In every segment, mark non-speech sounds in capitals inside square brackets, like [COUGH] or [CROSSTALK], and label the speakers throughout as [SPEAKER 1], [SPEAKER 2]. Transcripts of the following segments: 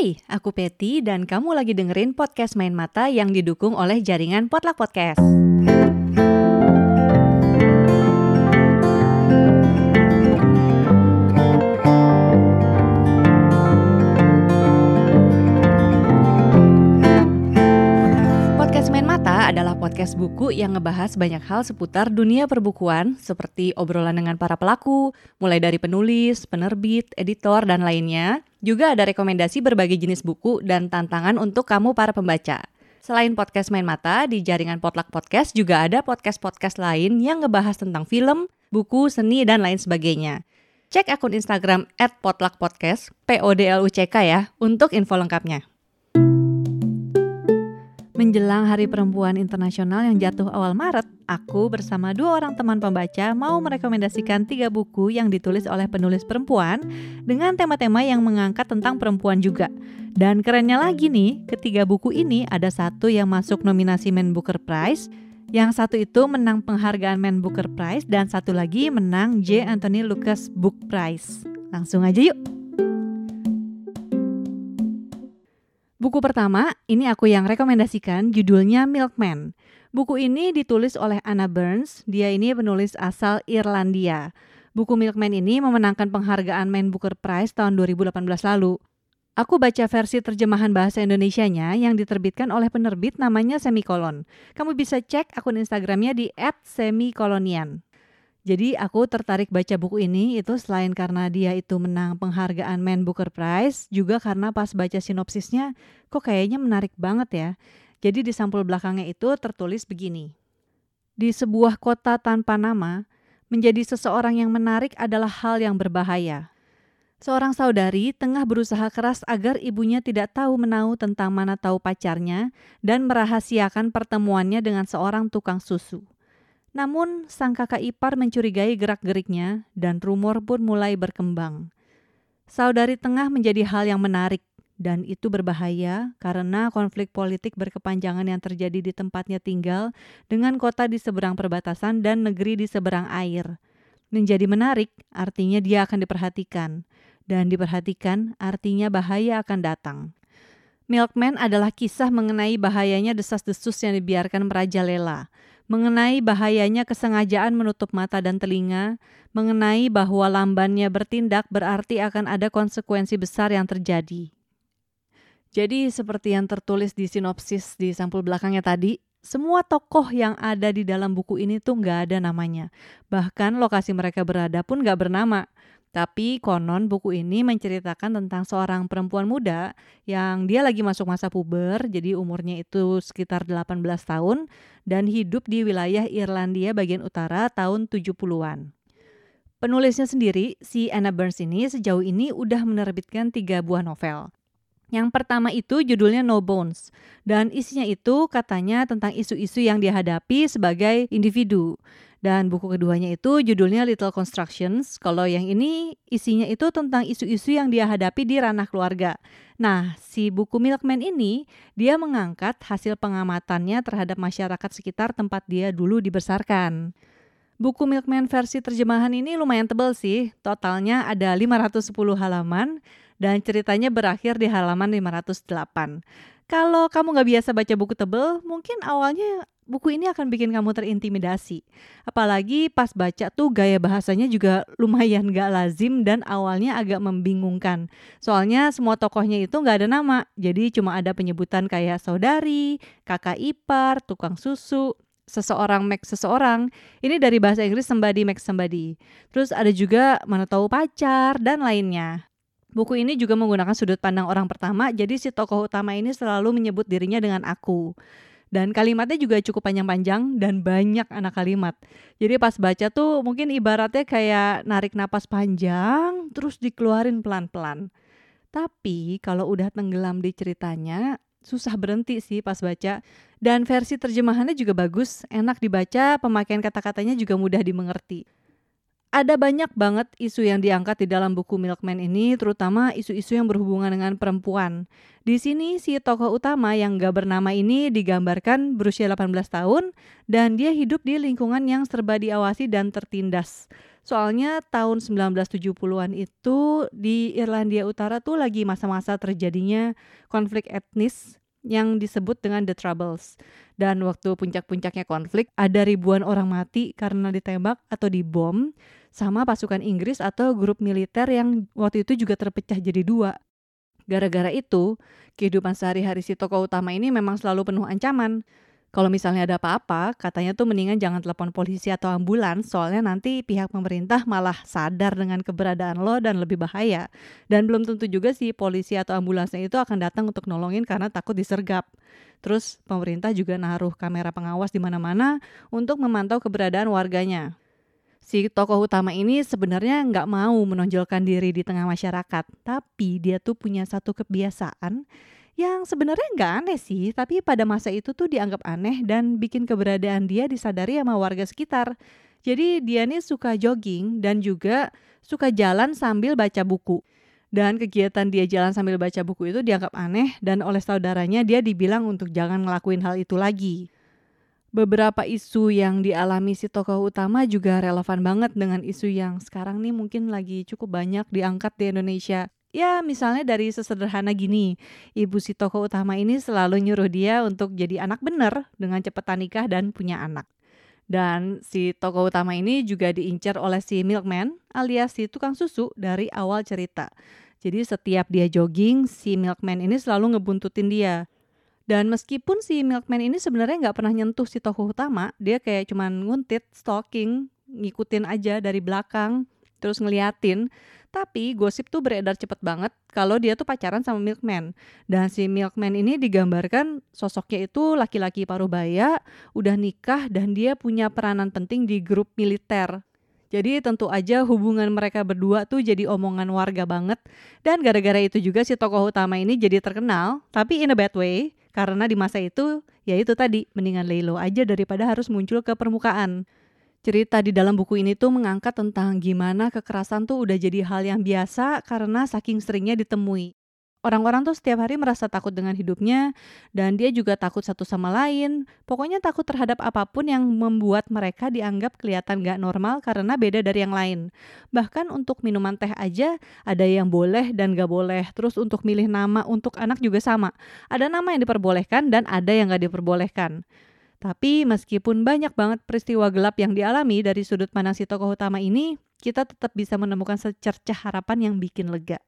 [SPEAKER 1] Hai, aku Peti dan kamu lagi dengerin podcast Main Mata yang didukung oleh jaringan Potluck Podcast. Adalah podcast buku yang ngebahas banyak hal seputar dunia perbukuan seperti obrolan dengan para pelaku, mulai dari penulis, penerbit, editor, dan lainnya. Juga ada rekomendasi berbagai jenis buku dan tantangan untuk kamu para pembaca. Selain podcast Main Mata, di jaringan Potluck Podcast juga ada podcast-podcast lain yang ngebahas tentang film, buku, seni, dan lain sebagainya. Cek akun Instagram @potluckpodcast, P O D L U C K ya, untuk info lengkapnya. Menjelang Hari Perempuan Internasional yang jatuh awal Maret, aku bersama dua orang teman pembaca mau merekomendasikan tiga buku yang ditulis oleh penulis perempuan dengan tema-tema yang mengangkat tentang perempuan juga. Dan kerennya lagi nih, ketiga buku ini ada satu yang masuk nominasi Man Booker Prize, yang satu itu menang penghargaan Man Booker Prize, dan satu lagi menang J. Anthony Lucas Book Prize. Langsung aja yuk! Buku pertama, ini aku yang rekomendasikan, judulnya Milkman. Buku ini ditulis oleh Anna Burns, dia ini penulis asal Irlandia. Buku Milkman ini memenangkan penghargaan Man Booker Prize tahun 2018 lalu. Aku baca versi terjemahan bahasa Indonesianya yang diterbitkan oleh penerbit namanya Semikolon. Kamu bisa cek akun Instagramnya di @semikolonian. Jadi aku tertarik baca buku ini itu selain karena dia itu menang penghargaan Man Booker Prize, juga karena pas baca sinopsisnya kok kayaknya menarik banget ya. Jadi di sampul belakangnya itu tertulis begini. Di sebuah kota tanpa nama, menjadi seseorang yang menarik adalah hal yang berbahaya. Seorang saudari tengah berusaha keras agar ibunya tidak tahu menau tentang mana tahu pacarnya dan merahasiakan pertemuannya dengan seorang tukang susu. Namun, sang kakak ipar mencurigai gerak-geriknya dan rumor pun mulai berkembang. Saudari tengah menjadi hal yang menarik dan itu berbahaya karena konflik politik berkepanjangan yang terjadi di tempatnya tinggal dengan kota di seberang perbatasan dan negeri di seberang air. Menjadi menarik artinya dia akan diperhatikan dan diperhatikan artinya bahaya akan datang. Milkman adalah kisah mengenai bahayanya desas-desus yang dibiarkan merajalela mengenai bahayanya kesengajaan menutup mata dan telinga, mengenai bahwa lambannya bertindak berarti akan ada konsekuensi besar yang terjadi. Jadi seperti yang tertulis di sinopsis di sampul belakangnya tadi, semua tokoh yang ada di dalam buku ini tuh nggak ada namanya. Bahkan lokasi mereka berada pun nggak bernama. Tapi konon buku ini menceritakan tentang seorang perempuan muda yang dia lagi masuk masa puber, jadi umurnya itu sekitar 18 tahun dan hidup di wilayah Irlandia bagian utara tahun 70-an. Penulisnya sendiri, si Anna Burns ini sejauh ini udah menerbitkan tiga buah novel. Yang pertama itu judulnya No Bones dan isinya itu katanya tentang isu-isu yang dihadapi sebagai individu. Dan buku keduanya itu judulnya Little Constructions. Kalau yang ini isinya itu tentang isu-isu yang dia hadapi di ranah keluarga. Nah, si buku Milkman ini dia mengangkat hasil pengamatannya terhadap masyarakat sekitar tempat dia dulu dibesarkan. Buku Milkman versi terjemahan ini lumayan tebal sih. Totalnya ada 510 halaman dan ceritanya berakhir di halaman 508. Kalau kamu nggak biasa baca buku tebel, mungkin awalnya buku ini akan bikin kamu terintimidasi. Apalagi pas baca tuh gaya bahasanya juga [LAUGHS] lumayan gak lazim dan awalnya agak membingungkan. Soalnya semua tokohnya itu gak ada nama, jadi cuma ada penyebutan kayak saudari, kakak ipar, tukang susu, seseorang make seseorang. Ini dari bahasa Inggris somebody make somebody. Terus ada juga mana tahu pacar dan lainnya. Buku ini juga menggunakan sudut pandang orang pertama, jadi si tokoh utama ini selalu menyebut dirinya dengan aku. Dan kalimatnya juga cukup panjang-panjang dan banyak anak kalimat. Jadi pas baca tuh mungkin ibaratnya kayak narik napas panjang terus dikeluarin pelan-pelan. Tapi kalau udah tenggelam di ceritanya, susah berhenti sih pas baca. Dan versi terjemahannya juga bagus, enak dibaca, pemakaian kata-katanya juga mudah dimengerti ada banyak banget isu yang diangkat di dalam buku Milkman ini, terutama isu-isu yang berhubungan dengan perempuan. Di sini si tokoh utama yang gak bernama ini digambarkan berusia 18 tahun dan dia hidup di lingkungan yang serba diawasi dan tertindas. Soalnya tahun 1970-an itu di Irlandia Utara tuh lagi masa-masa terjadinya konflik etnis yang disebut dengan The Troubles. Dan waktu puncak-puncaknya konflik, ada ribuan orang mati karena ditembak atau dibom sama pasukan Inggris atau grup militer yang waktu itu juga terpecah jadi dua. Gara-gara itu, kehidupan sehari-hari si tokoh utama ini memang selalu penuh ancaman. Kalau misalnya ada apa-apa, katanya tuh mendingan jangan telepon polisi atau ambulans, soalnya nanti pihak pemerintah malah sadar dengan keberadaan lo dan lebih bahaya. Dan belum tentu juga sih polisi atau ambulansnya itu akan datang untuk nolongin karena takut disergap. Terus pemerintah juga naruh kamera pengawas di mana-mana untuk memantau keberadaan warganya. Si tokoh utama ini sebenarnya nggak mau menonjolkan diri di tengah masyarakat, tapi dia tuh punya satu kebiasaan yang sebenarnya nggak aneh sih, tapi pada masa itu tuh dianggap aneh dan bikin keberadaan dia disadari sama warga sekitar. Jadi dia nih suka jogging dan juga suka jalan sambil baca buku. Dan kegiatan dia jalan sambil baca buku itu dianggap aneh dan oleh saudaranya dia dibilang untuk jangan ngelakuin hal itu lagi. Beberapa isu yang dialami si tokoh utama juga relevan banget dengan isu yang sekarang nih mungkin lagi cukup banyak diangkat di Indonesia Ya, misalnya dari sesederhana gini, ibu si tokoh utama ini selalu nyuruh dia untuk jadi anak bener dengan cepetan nikah dan punya anak. Dan si tokoh utama ini juga diincar oleh si milkman alias si tukang susu dari awal cerita. Jadi setiap dia jogging, si milkman ini selalu ngebuntutin dia. Dan meskipun si milkman ini sebenarnya nggak pernah nyentuh si tokoh utama, dia kayak cuman nguntit, stalking, ngikutin aja dari belakang, terus ngeliatin. Tapi gosip tuh beredar cepet banget kalau dia tuh pacaran sama milkman. Dan si milkman ini digambarkan sosoknya itu laki-laki paruh baya, udah nikah dan dia punya peranan penting di grup militer. Jadi tentu aja hubungan mereka berdua tuh jadi omongan warga banget. Dan gara-gara itu juga si tokoh utama ini jadi terkenal, tapi in a bad way. Karena di masa itu, ya itu tadi, mendingan Lelo aja daripada harus muncul ke permukaan cerita di dalam buku ini tuh mengangkat tentang gimana kekerasan tuh udah jadi hal yang biasa karena saking seringnya ditemui. Orang-orang tuh setiap hari merasa takut dengan hidupnya dan dia juga takut satu sama lain. Pokoknya takut terhadap apa pun yang membuat mereka dianggap kelihatan gak normal karena beda dari yang lain. Bahkan untuk minuman teh aja ada yang boleh dan gak boleh. Terus untuk milih nama untuk anak juga sama. Ada nama yang diperbolehkan dan ada yang gak diperbolehkan. Tapi meskipun banyak banget peristiwa gelap yang dialami dari sudut pandang si tokoh utama ini, kita tetap bisa menemukan secercah harapan yang bikin lega.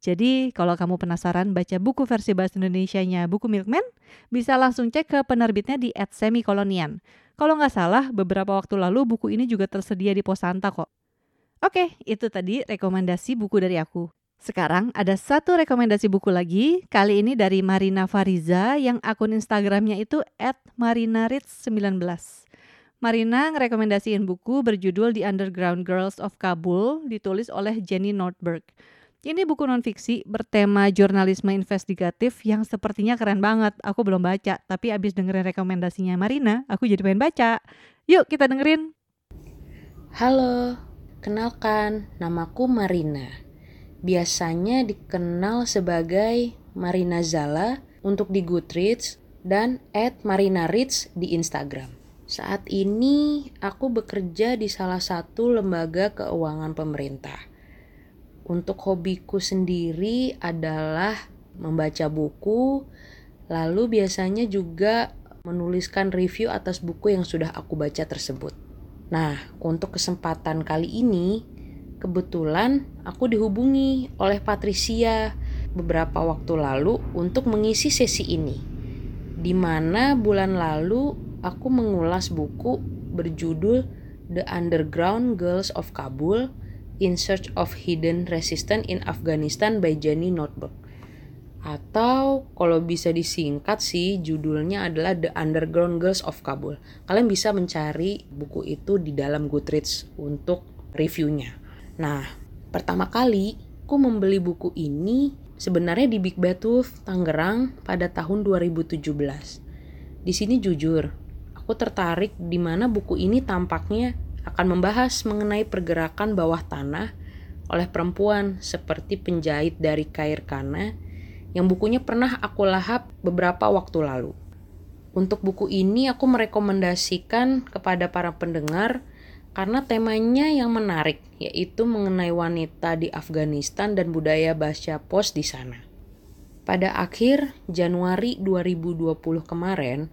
[SPEAKER 1] Jadi kalau kamu penasaran baca buku versi bahasa Indonesia-nya buku Milkman, bisa langsung cek ke penerbitnya di @semikolonian. Kalau nggak salah, beberapa waktu lalu buku ini juga tersedia di Posanta kok. Oke, itu tadi rekomendasi buku dari aku. Sekarang ada satu rekomendasi buku lagi, kali ini dari Marina Fariza yang akun Instagramnya itu @marinaritz19. Marina ngerekomendasiin buku berjudul The Underground Girls of Kabul, ditulis oleh Jenny Nordberg. Ini buku nonfiksi bertema jurnalisme investigatif yang sepertinya keren banget. Aku belum baca, tapi abis dengerin rekomendasinya Marina, aku jadi pengen baca. Yuk kita dengerin.
[SPEAKER 2] Halo, kenalkan, namaku Marina biasanya dikenal sebagai Marina Zala untuk di Goodreads dan at Marina Ritz di Instagram. Saat ini aku bekerja di salah satu lembaga keuangan pemerintah. Untuk hobiku sendiri adalah membaca buku, lalu biasanya juga menuliskan review atas buku yang sudah aku baca tersebut. Nah, untuk kesempatan kali ini, Kebetulan aku dihubungi oleh Patricia beberapa waktu lalu untuk mengisi sesi ini. Di mana bulan lalu aku mengulas buku berjudul The Underground Girls of Kabul in Search of Hidden Resistance in Afghanistan by Jenny Notebook. Atau kalau bisa disingkat sih judulnya adalah The Underground Girls of Kabul. Kalian bisa mencari buku itu di dalam Goodreads untuk reviewnya. Nah, pertama kali aku membeli buku ini sebenarnya di Big Batu Tangerang pada tahun 2017. Di sini jujur, aku tertarik di mana buku ini tampaknya akan membahas mengenai pergerakan bawah tanah oleh perempuan seperti penjahit dari Kair Kana yang bukunya pernah aku lahap beberapa waktu lalu. Untuk buku ini aku merekomendasikan kepada para pendengar karena temanya yang menarik, yaitu mengenai wanita di Afghanistan dan budaya baca pos di sana. Pada akhir Januari 2020 kemarin,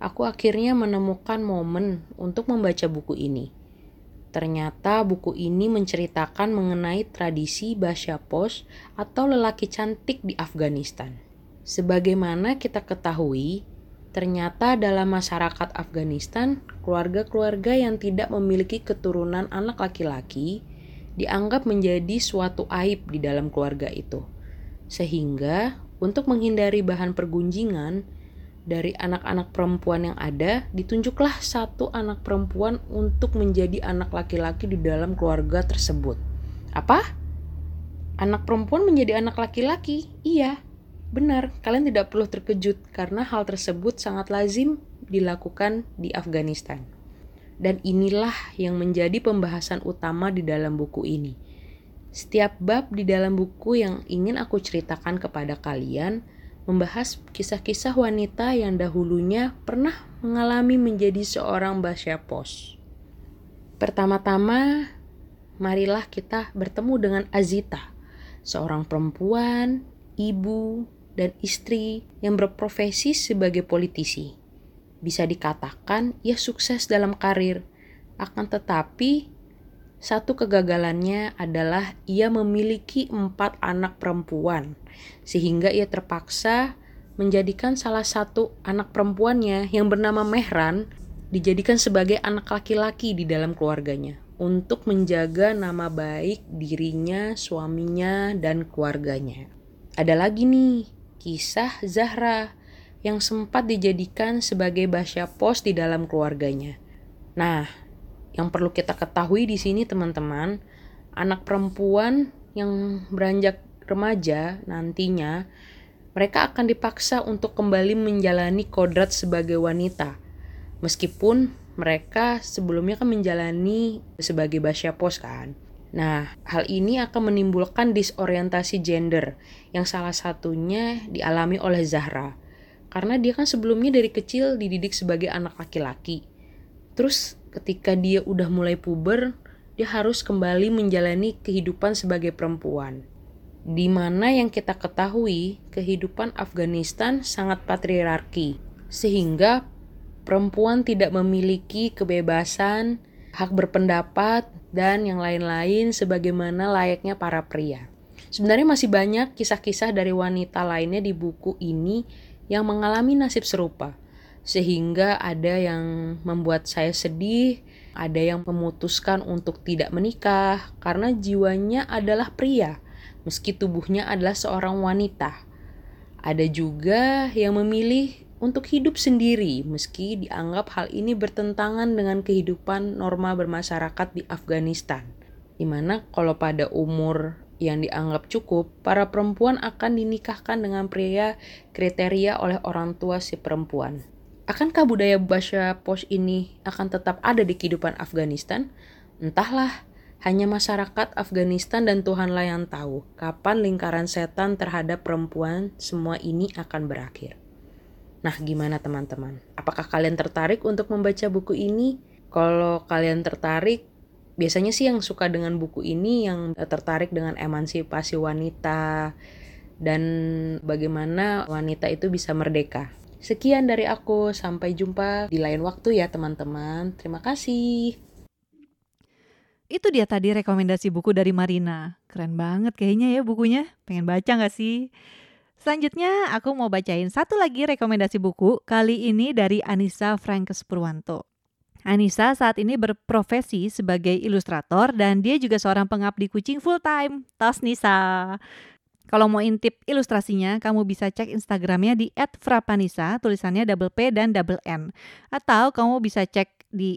[SPEAKER 2] aku akhirnya menemukan momen untuk membaca buku ini. Ternyata buku ini menceritakan mengenai tradisi baca pos atau lelaki cantik di Afghanistan. Sebagaimana kita ketahui, Ternyata dalam masyarakat Afghanistan, keluarga-keluarga yang tidak memiliki keturunan anak laki-laki dianggap menjadi suatu aib di dalam keluarga itu. Sehingga untuk menghindari bahan pergunjingan dari anak-anak perempuan yang ada, ditunjuklah satu anak perempuan untuk menjadi anak laki-laki di dalam keluarga tersebut. Apa? Anak perempuan menjadi anak laki-laki? Iya, Benar, kalian tidak perlu terkejut karena hal tersebut sangat lazim dilakukan di Afghanistan. Dan inilah yang menjadi pembahasan utama di dalam buku ini. Setiap bab di dalam buku yang ingin aku ceritakan kepada kalian membahas kisah-kisah wanita yang dahulunya pernah mengalami menjadi seorang basya pos. Pertama-tama, marilah kita bertemu dengan Azita, seorang perempuan, ibu, dan istri yang berprofesi sebagai politisi. Bisa dikatakan ia sukses dalam karir, akan tetapi satu kegagalannya adalah ia memiliki empat anak perempuan, sehingga ia terpaksa menjadikan salah satu anak perempuannya yang bernama Mehran dijadikan sebagai anak laki-laki di dalam keluarganya untuk menjaga nama baik dirinya, suaminya, dan keluarganya. Ada lagi nih, kisah Zahra yang sempat dijadikan sebagai basya pos di dalam keluarganya. Nah, yang perlu kita ketahui di sini teman-teman, anak perempuan yang beranjak remaja nantinya mereka akan dipaksa untuk kembali menjalani kodrat sebagai wanita. Meskipun mereka sebelumnya kan menjalani sebagai basya pos kan. Nah, hal ini akan menimbulkan disorientasi gender yang salah satunya dialami oleh Zahra. Karena dia kan sebelumnya dari kecil dididik sebagai anak laki-laki. Terus ketika dia udah mulai puber, dia harus kembali menjalani kehidupan sebagai perempuan. Di mana yang kita ketahui, kehidupan Afghanistan sangat patriarki, sehingga perempuan tidak memiliki kebebasan, hak berpendapat, dan yang lain-lain sebagaimana layaknya para pria. Sebenarnya masih banyak kisah-kisah dari wanita lainnya di buku ini yang mengalami nasib serupa. Sehingga ada yang membuat saya sedih, ada yang memutuskan untuk tidak menikah karena jiwanya adalah pria, meski tubuhnya adalah seorang wanita. Ada juga yang memilih untuk hidup sendiri meski dianggap hal ini bertentangan dengan kehidupan norma bermasyarakat di Afghanistan. Di mana kalau pada umur yang dianggap cukup, para perempuan akan dinikahkan dengan pria kriteria oleh orang tua si perempuan. Akankah budaya Basya Pos ini akan tetap ada di kehidupan Afghanistan? Entahlah, hanya masyarakat Afghanistan dan Tuhanlah yang tahu kapan lingkaran setan terhadap perempuan semua ini akan berakhir. Nah, gimana teman-teman? Apakah kalian tertarik untuk membaca buku ini? Kalau kalian tertarik, biasanya sih yang suka dengan buku ini yang tertarik dengan emansipasi wanita dan bagaimana wanita itu bisa merdeka. Sekian dari aku, sampai jumpa di lain waktu ya teman-teman. Terima kasih.
[SPEAKER 1] Itu dia tadi rekomendasi buku dari Marina. Keren banget kayaknya ya bukunya. Pengen baca gak sih? Selanjutnya aku mau bacain satu lagi rekomendasi buku, kali ini dari Anissa Frankes Purwanto. Anissa saat ini berprofesi sebagai ilustrator dan dia juga seorang pengabdi kucing full time. Tos Nisa. Kalau mau intip ilustrasinya, kamu bisa cek Instagramnya di @frapanisa, tulisannya double P dan double N. Atau kamu bisa cek di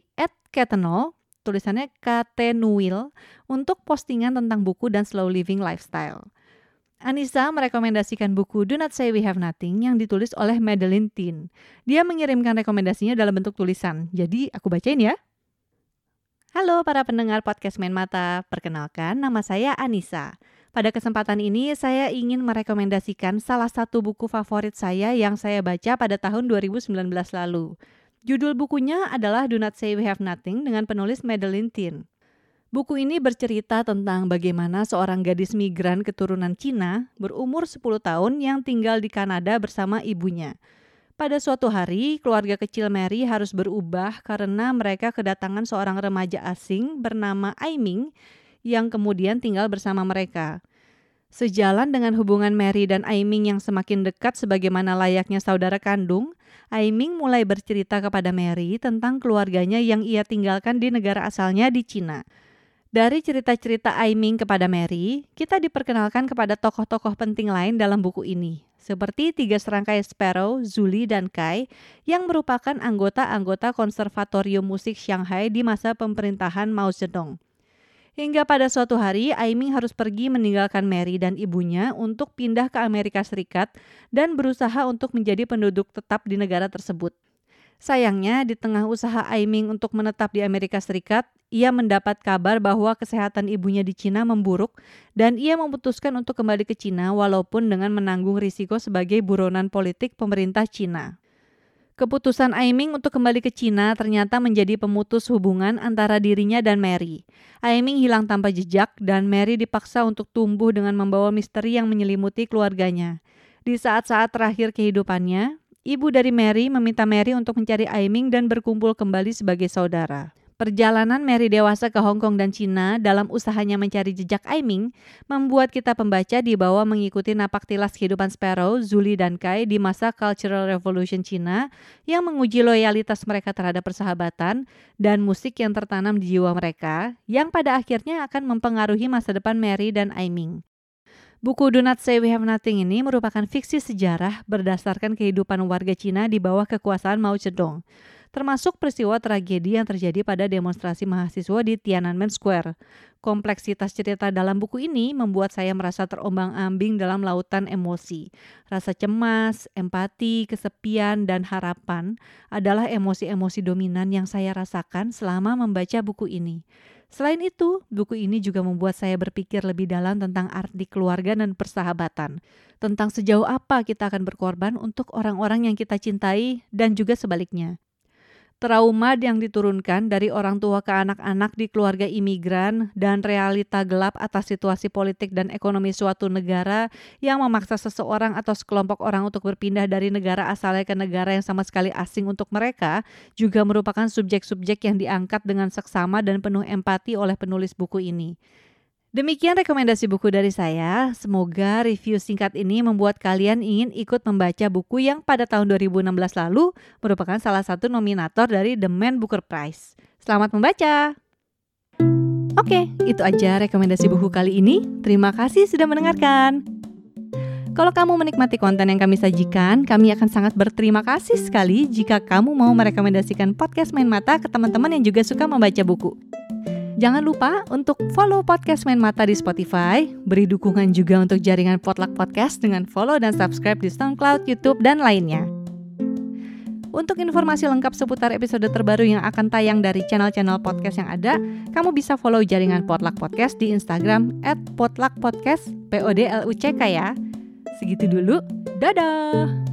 [SPEAKER 1] @keteno, tulisannya katenuil, untuk postingan tentang buku dan slow living lifestyle. Anissa merekomendasikan buku Do Not Say We Have Nothing yang ditulis oleh Madeline Tin. Dia mengirimkan rekomendasinya dalam bentuk tulisan, jadi aku bacain ya. Halo para pendengar podcast Main Mata, perkenalkan nama saya Anissa. Pada kesempatan ini saya ingin merekomendasikan salah satu buku favorit saya yang saya baca pada tahun 2019 lalu. Judul bukunya adalah Do Not Say We Have Nothing dengan penulis Madeline Tin. Buku ini bercerita tentang bagaimana seorang gadis migran keturunan Cina berumur 10 tahun yang tinggal di Kanada bersama ibunya. Pada suatu hari, keluarga kecil Mary harus berubah karena mereka kedatangan seorang remaja asing bernama Aiming yang kemudian tinggal bersama mereka. Sejalan dengan hubungan Mary dan Aiming yang semakin dekat sebagaimana layaknya saudara kandung, Aiming mulai bercerita kepada Mary tentang keluarganya yang ia tinggalkan di negara asalnya di Cina. Dari cerita-cerita Aiming kepada Mary, kita diperkenalkan kepada tokoh-tokoh penting lain dalam buku ini, seperti tiga serangkai Sparrow, Zuli, dan Kai, yang merupakan anggota-anggota konservatorium musik Shanghai di masa pemerintahan Mao Zedong. Hingga pada suatu hari, Aiming harus pergi meninggalkan Mary dan ibunya untuk pindah ke Amerika Serikat dan berusaha untuk menjadi penduduk tetap di negara tersebut. Sayangnya, di tengah usaha Aiming untuk menetap di Amerika Serikat, ia mendapat kabar bahwa kesehatan ibunya di Cina memburuk dan ia memutuskan untuk kembali ke Cina walaupun dengan menanggung risiko sebagai buronan politik pemerintah Cina. Keputusan Aiming untuk kembali ke Cina ternyata menjadi pemutus hubungan antara dirinya dan Mary. Aiming hilang tanpa jejak dan Mary dipaksa untuk tumbuh dengan membawa misteri yang menyelimuti keluarganya. Di saat-saat terakhir kehidupannya, ibu dari Mary meminta Mary untuk mencari Aiming dan berkumpul kembali sebagai saudara. Perjalanan Mary dewasa ke Hong Kong dan Cina dalam usahanya mencari jejak Aiming membuat kita pembaca dibawa mengikuti napak tilas kehidupan Sparrow, Zuli, dan Kai di masa Cultural Revolution Cina yang menguji loyalitas mereka terhadap persahabatan dan musik yang tertanam di jiwa mereka yang pada akhirnya akan mempengaruhi masa depan Mary dan Aiming. Buku Do Not Say We Have Nothing ini merupakan fiksi sejarah berdasarkan kehidupan warga Cina di bawah kekuasaan Mao Zedong termasuk peristiwa tragedi yang terjadi pada demonstrasi mahasiswa di Tiananmen Square. Kompleksitas cerita dalam buku ini membuat saya merasa terombang-ambing dalam lautan emosi. Rasa cemas, empati, kesepian, dan harapan adalah emosi-emosi dominan yang saya rasakan selama membaca buku ini. Selain itu, buku ini juga membuat saya berpikir lebih dalam tentang arti keluarga dan persahabatan, tentang sejauh apa kita akan berkorban untuk orang-orang yang kita cintai, dan juga sebaliknya trauma yang diturunkan dari orang tua ke anak-anak di keluarga imigran, dan realita gelap atas situasi politik dan ekonomi suatu negara yang memaksa seseorang atau sekelompok orang untuk berpindah dari negara asalnya ke negara yang sama sekali asing untuk mereka, juga merupakan subjek-subjek yang diangkat dengan seksama dan penuh empati oleh penulis buku ini. Demikian rekomendasi buku dari saya. Semoga review singkat ini membuat kalian ingin ikut membaca buku yang pada tahun 2016 lalu merupakan salah satu nominator dari The Man Booker Prize. Selamat membaca! Oke, itu aja rekomendasi buku kali ini. Terima kasih sudah mendengarkan. Kalau kamu menikmati konten yang kami sajikan, kami akan sangat berterima kasih sekali jika kamu mau merekomendasikan podcast Main Mata ke teman-teman yang juga suka membaca buku. Jangan lupa untuk follow podcast Main Mata di Spotify, beri dukungan juga untuk jaringan Potluck Podcast dengan follow dan subscribe di SoundCloud, YouTube, dan lainnya. Untuk informasi lengkap seputar episode terbaru yang akan tayang dari channel-channel podcast yang ada, kamu bisa follow jaringan Potluck Podcast di Instagram at Potluck Podcast, P-O-D-L-U-C-K ya. Segitu dulu, dadah!